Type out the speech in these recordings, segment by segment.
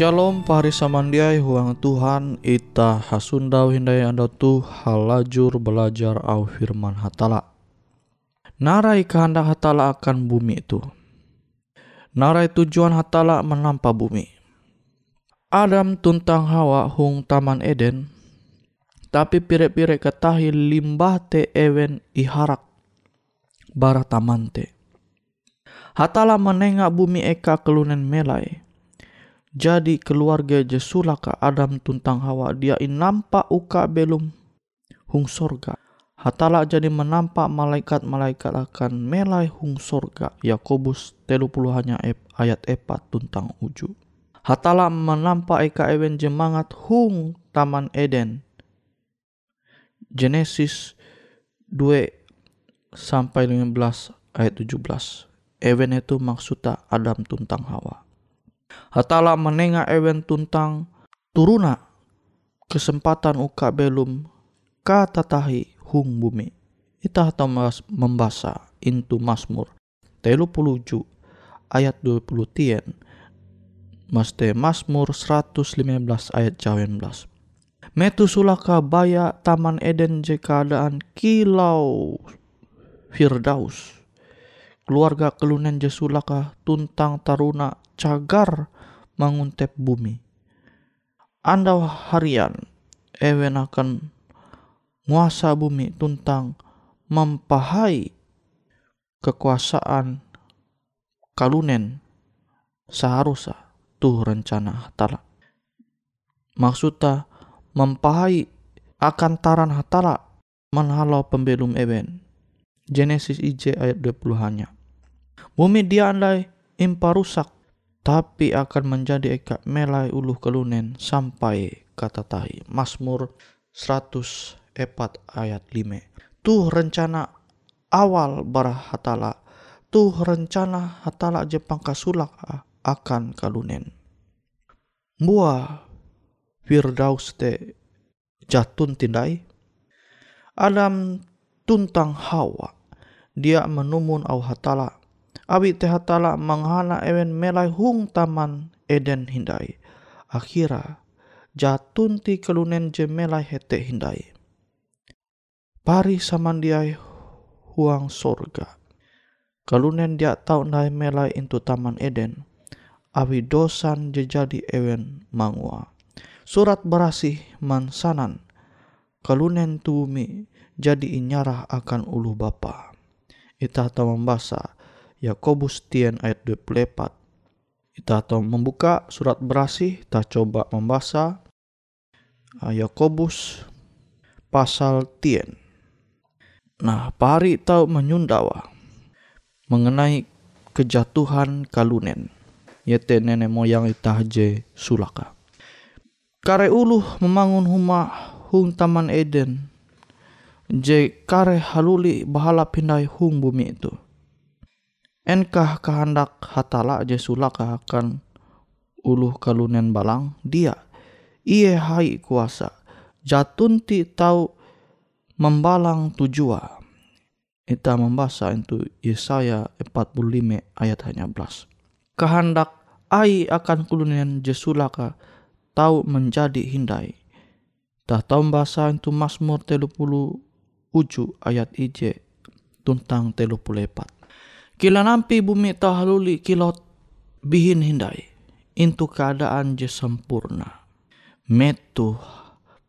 Shalom pari samandiai huang Tuhan ita hasundau hindai anda tu halajur belajar au firman hatala. Narai kehendak hatala akan bumi itu. Narai tujuan hatala menampa bumi. Adam tuntang Hawa hung taman Eden, tapi pire-pire ketahi limbah te ewen iharak bara taman te. Hatala menengak bumi eka kelunen melai jadi keluarga Jesulaka Adam tuntang Hawa dia in nampak uka belum hung sorga. Hatala jadi menampak malaikat-malaikat akan melai hung sorga. Yakobus telu hanya ayat epat tuntang uju. Hatala menampak eka ewen jemangat hung taman Eden. Genesis 2 sampai 15 ayat 17. Ewen itu maksudnya Adam tuntang Hawa hatala menengah ewen tuntang turuna kesempatan uka belum kata tahi hung bumi. Ita atau membaca intu Mazmur telu puluju ayat 20 tien Maste Mazmur 115 ayat 19 Metu sulaka baya taman Eden je keadaan kilau Firdaus. Keluarga kelunen jesulaka tuntang taruna cagar menguntep bumi. Anda harian ewen akan nguasa bumi tuntang mempahai kekuasaan kalunen seharusnya tuh rencana hatala. Maksudnya mempahai akan taran hatala menhalau pembelum ewen. Genesis IJ ayat 20 hanya. Bumi dia andai impa rusak, tapi akan menjadi eka melai uluh kelunen sampai kata tahi. Mazmur 104 ayat 5. Tuh rencana awal barah hatala. Tuh rencana hatala Jepang kasulak akan kalunen. Buah Firdaus te jatun tindai. Adam tuntang Hawa. Dia menumun au hatala Abi teh hatala manghana ewen melai hung taman Eden hindai. Akhira jatun ti kelunen je melai hete hindai. Pari samandiai huang sorga. Kelunen dia tau nai melai intu taman Eden. Abi dosan je jadi ewen mangua. Surat berasih mansanan. Kelunen tumi jadi inyarah akan ulu bapa. Ita tahu membaca Yakobus tien ayat 24. Kita tahu membuka surat berasih, kita coba membaca ah, Yakobus pasal tien. Nah, pari tahu menyundawa mengenai kejatuhan kalunen. Yaitu nenek moyang itahje sulaka. Kare uluh membangun rumah hung taman Eden. Je kare haluli bahala pindai hung bumi itu enkah kehendak hatala aja sulak akan uluh kalunen balang? Dia. Iye hai kuasa. Jatun ti tau membalang tujua. Kita membaca itu Yesaya 45 ayat hanya belas. Kehendak ai akan kulunen jesulaka tau menjadi hindai. Tak tahu membaca itu Mazmur puluh uju ayat ije tuntang epat Kila nampi bumi tahaluli kilot bihin hindai. Intu keadaan je sempurna. Metu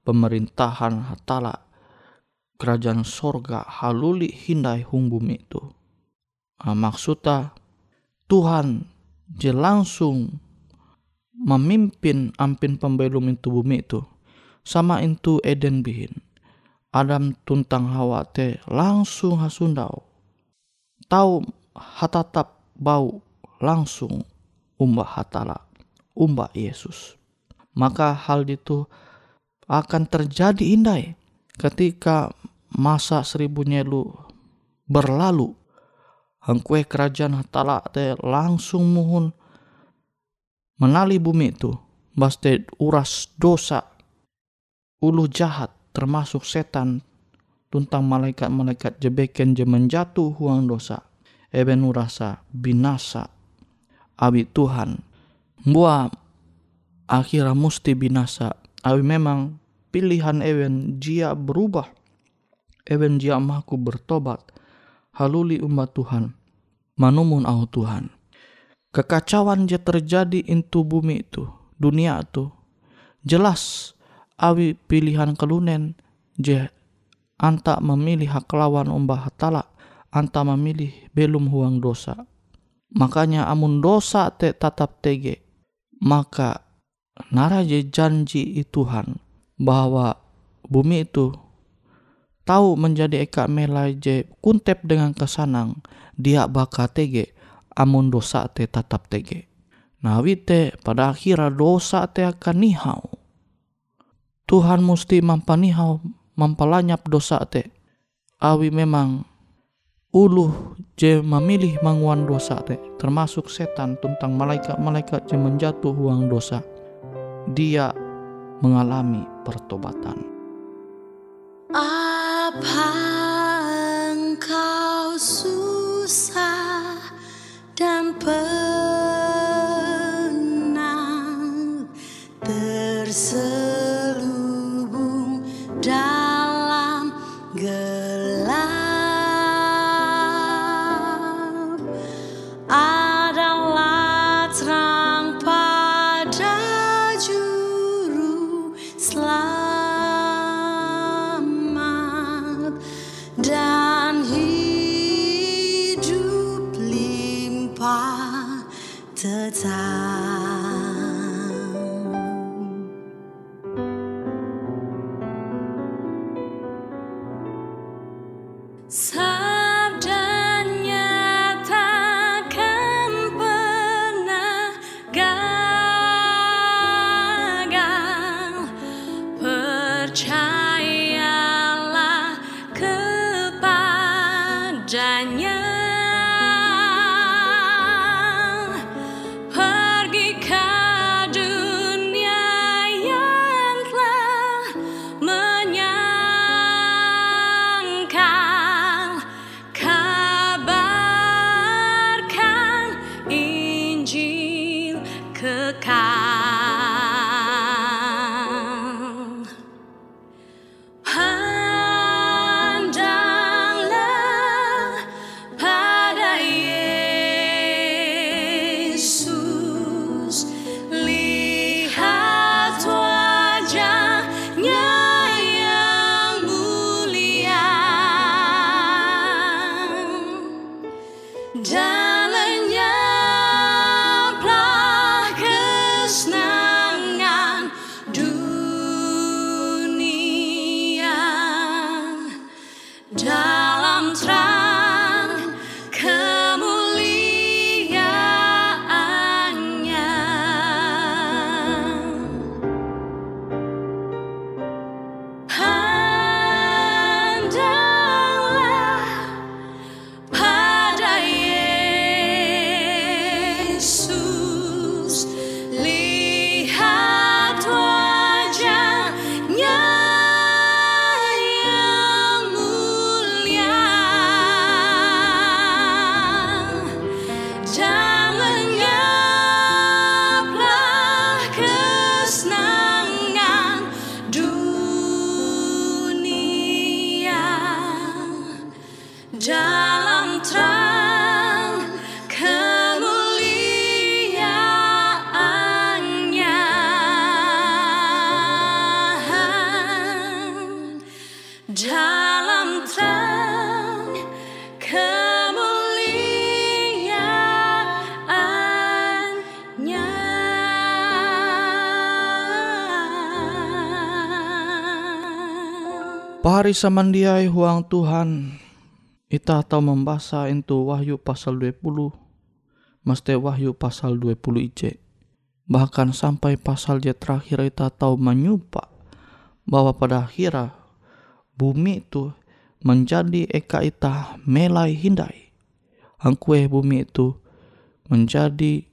pemerintahan hatala kerajaan sorga haluli hindai hung bumi itu. Nah, maksudnya Tuhan je langsung memimpin ampin pembelum itu bumi itu. Sama itu Eden bihin. Adam tuntang Hawa te langsung hasundau. Tahu hatatap bau langsung umbah hatala, umbah Yesus. Maka hal itu akan terjadi indai ketika masa seribu nyelu berlalu. Hangkue kerajaan hatala te langsung muhun menali bumi itu. Baste uras dosa ulu jahat termasuk setan tuntang malaikat-malaikat jebeken je menjatuh huang dosa eben rasa binasa abi Tuhan. Buah akhirnya mesti binasa. Awi memang pilihan ewen jia berubah. Ewen jia mahku bertobat. Haluli umat Tuhan. Manumun au Tuhan. Kekacauan je terjadi into bumi itu dunia itu jelas awi pilihan kelunen je anta memilih hak lawan umbah hatala anta memilih belum huang dosa makanya amun dosa te tatap tege maka naraje janji Tuhan bahwa bumi itu tahu menjadi eka melai je kuntep dengan kesanang dia baka tege amun dosa te tatap tege. Nah wite pada akhirnya dosa te akan nihau. Tuhan mesti mampanihau mampalanyap dosa te. Awi memang ulu je memilih manguan dosa te termasuk setan tentang malaikat-malaikat je menjatuh uang dosa dia mengalami pertobatan. Apa engkau susah dan pernah Pahari samandiai huang Tuhan Ita tahu membaca itu Wahyu pasal 20 Mesti Wahyu pasal 20 IC Bahkan sampai pasal je terakhir kita tahu menyupa bahwa pada akhirnya bumi itu menjadi eka ita melai hindai. Angkue bumi itu menjadi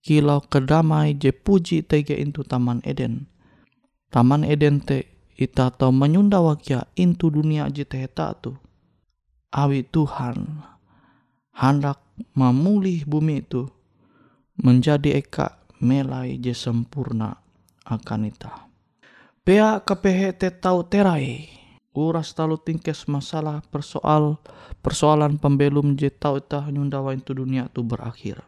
kilau kedamai je puji tege into taman Eden. Taman Eden te ita tahu menyunda wakia into dunia je teheta tu. Awi Tuhan hendak memulih bumi itu menjadi eka melai je sempurna akan ita. Pea kepehe te tau terai. Uras talu tingkes masalah persoal persoalan pembelum je tau ita nyundawa itu dunia tu berakhir.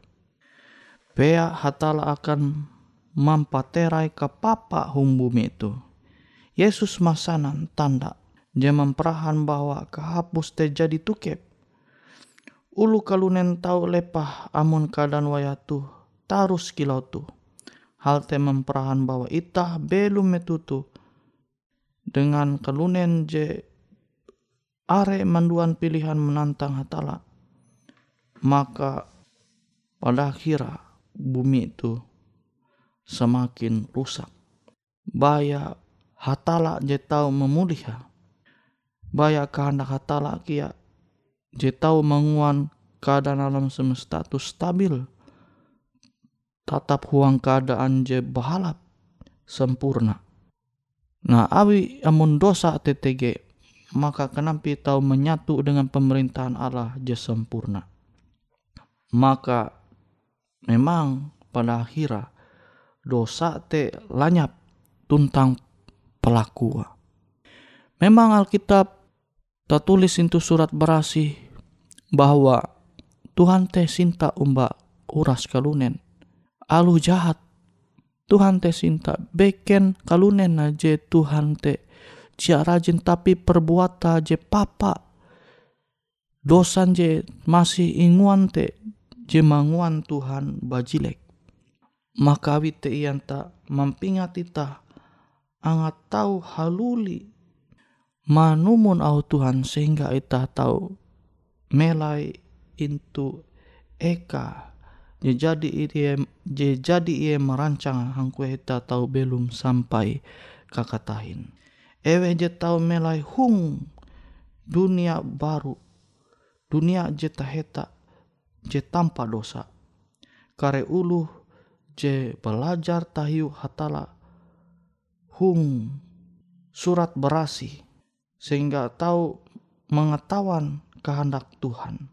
Pea hatala akan mampaterai ke papa hum bumi itu. Yesus masanan tanda dia memperahan bahwa kehapus te jadi tukep. Ulu kalunen tau lepah amun keadaan wayatu tarus kilau tu. Hal te memperahan bahwa itah belum metutu dengan kalunen je are manduan pilihan menantang hatala. Maka pada akhirnya bumi itu semakin rusak. Baya hatala je tau memulih Baya kehendak hatala kia je tau menguan keadaan alam semesta tu stabil. Tatap huang keadaan je bahalap sempurna. Nah, awi amun dosa TTG, maka kenapa tahu menyatu dengan pemerintahan Allah je sempurna. Maka memang pada akhirnya dosa te lanyap tuntang pelaku. Memang Alkitab tertulis itu surat berasi bahwa Tuhan te sinta umba uras kalunen. Alu jahat. Tuhan te sinta beken kalunen aja Tuhan te cia rajin tapi perbuata je papa. Dosan je masih inguan te je manguan Tuhan bajilek. Maka wite ian ta mampingat ita angat tahu haluli. Manumun au Tuhan sehingga ita tahu melai intu eka. Jadi ia jadi ia merancang hangku ita tahu belum sampai kakatahin. Ewe je tahu melai hung dunia baru. Dunia je taheta je tanpa dosa. Kare ulu je belajar tahiu hatala hung surat berasi sehingga tahu mengetahuan kehendak Tuhan.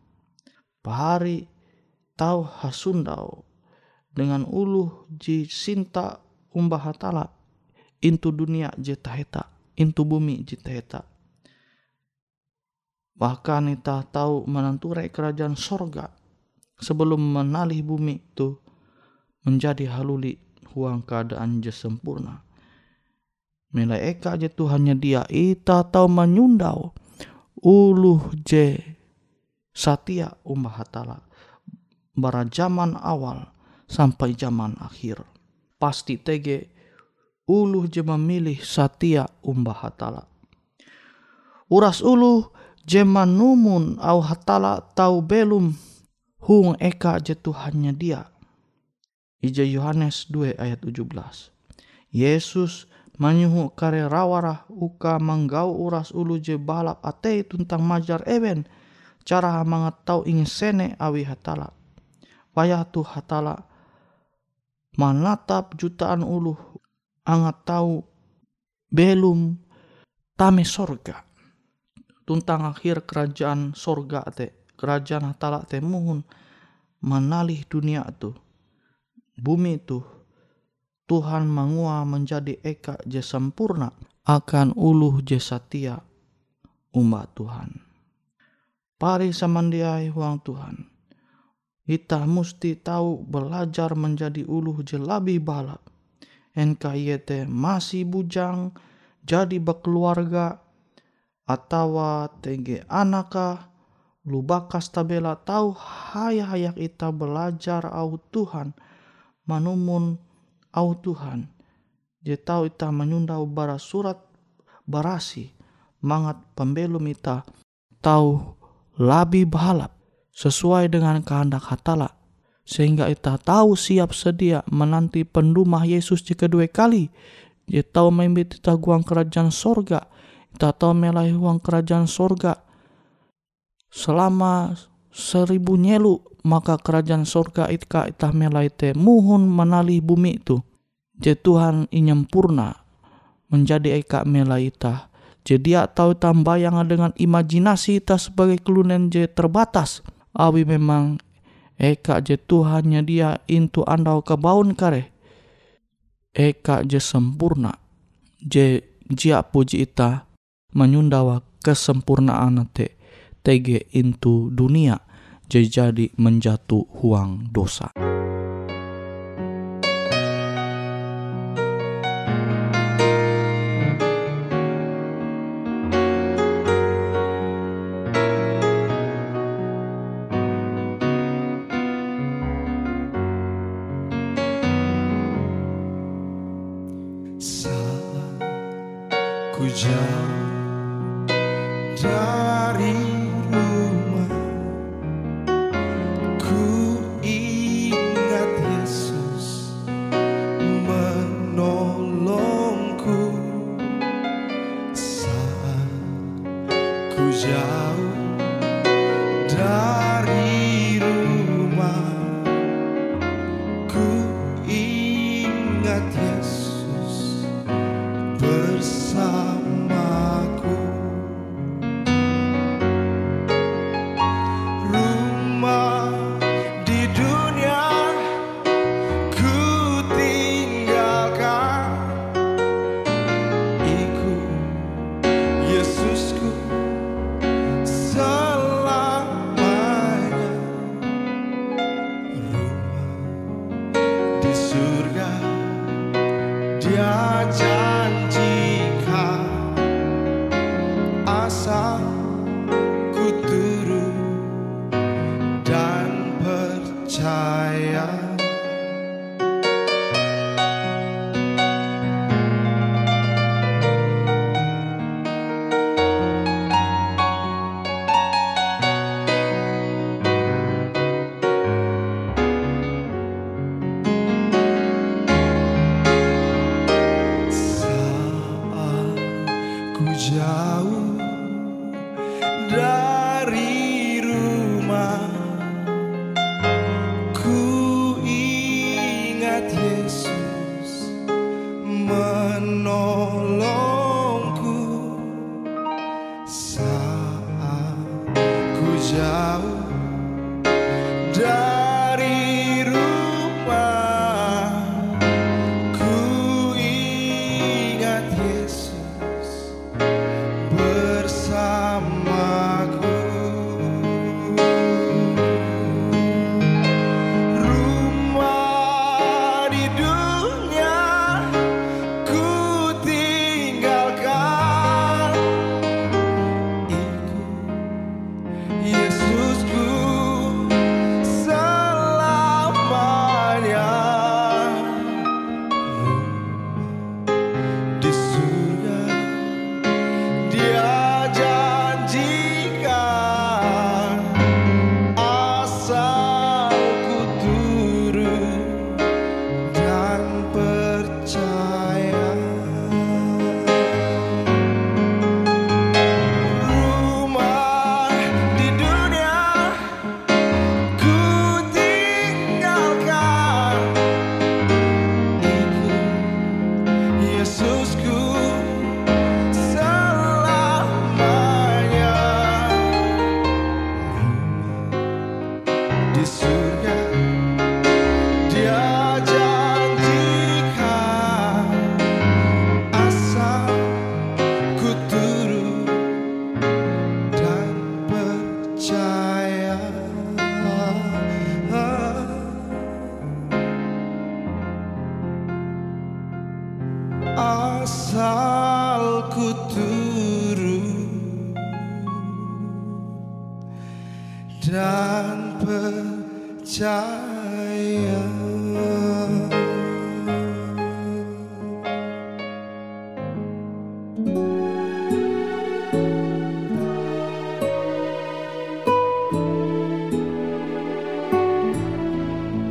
Pahari tahu hasundau dengan ulu ji sinta umbah hatala intu dunia jetaheta intu bumi jetaheta bahkan ita tahu menanturai kerajaan sorga sebelum menalih bumi itu menjadi haluli huang keadaan je sempurna. Melai eka je Tuhannya dia ita tau menyundau uluh je umbah hatala bara zaman awal sampai zaman akhir. Pasti tege uluh je memilih umbah hatala. Uras uluh je manumun au hatala tau belum hung eka je Tuhannya dia Ija Yohanes 2 ayat 17. Yesus menyuhu kare rawarah uka manggau uras ulu je balap ate tuntang majar ewen cara mangat tau ingin sene awi hatala. Payah tu hatala manatap jutaan ulu angat tau belum tame sorga. Tuntang akhir kerajaan sorga te kerajaan hatala te muhun manalih dunia tu bumi itu Tuhan mangua menjadi eka je sempurna akan uluh je satia umat Tuhan. Pari samandiai huang Tuhan. Kita mesti tahu belajar menjadi uluh je lebih balap. NKYT masih bujang jadi berkeluarga atau TG anaka lubakas tabela tahu hayak-hayak kita belajar au Tuhan manumun au Tuhan. Je tahu ita menyunda bara surat barasi mangat pembelum ita tahu labi balap sesuai dengan kehendak hatala sehingga ita tahu siap sedia menanti pendumah Yesus jika dua kali Je tahu membit ita guang kerajaan sorga ita tahu melai uang kerajaan sorga selama seribu nyelu maka kerajaan sorga itka itah melaite muhun menali bumi itu. Je Tuhan inyempurna menjadi eka melaita. Jadi atau yang dengan imajinasi ita sebagai kelunen je terbatas. Abi memang eka je Tuhannya dia intu andau kebaun kare. Eka je sempurna. Je jia puji ita menyundawa kesempurnaan te tege intu dunia jadi menjatuh huang dosa. cool.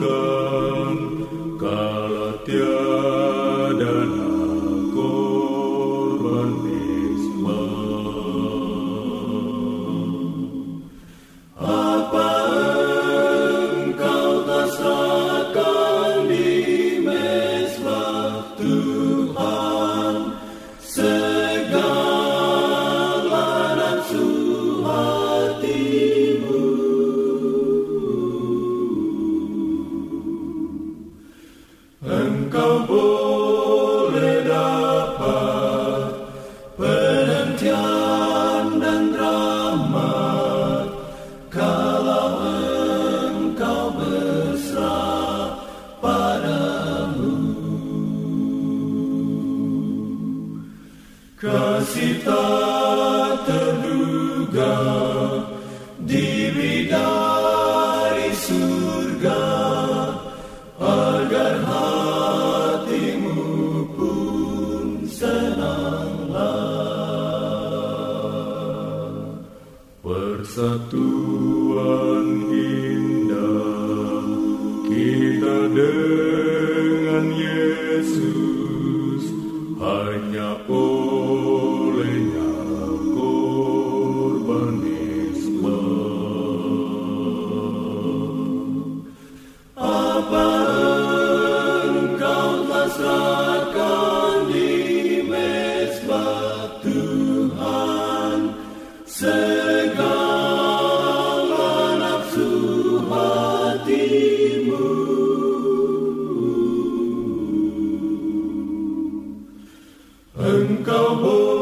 God. Terduga diberi dari surga agar hatimu pun senanglah persatuan indah kita dengan engkau boleh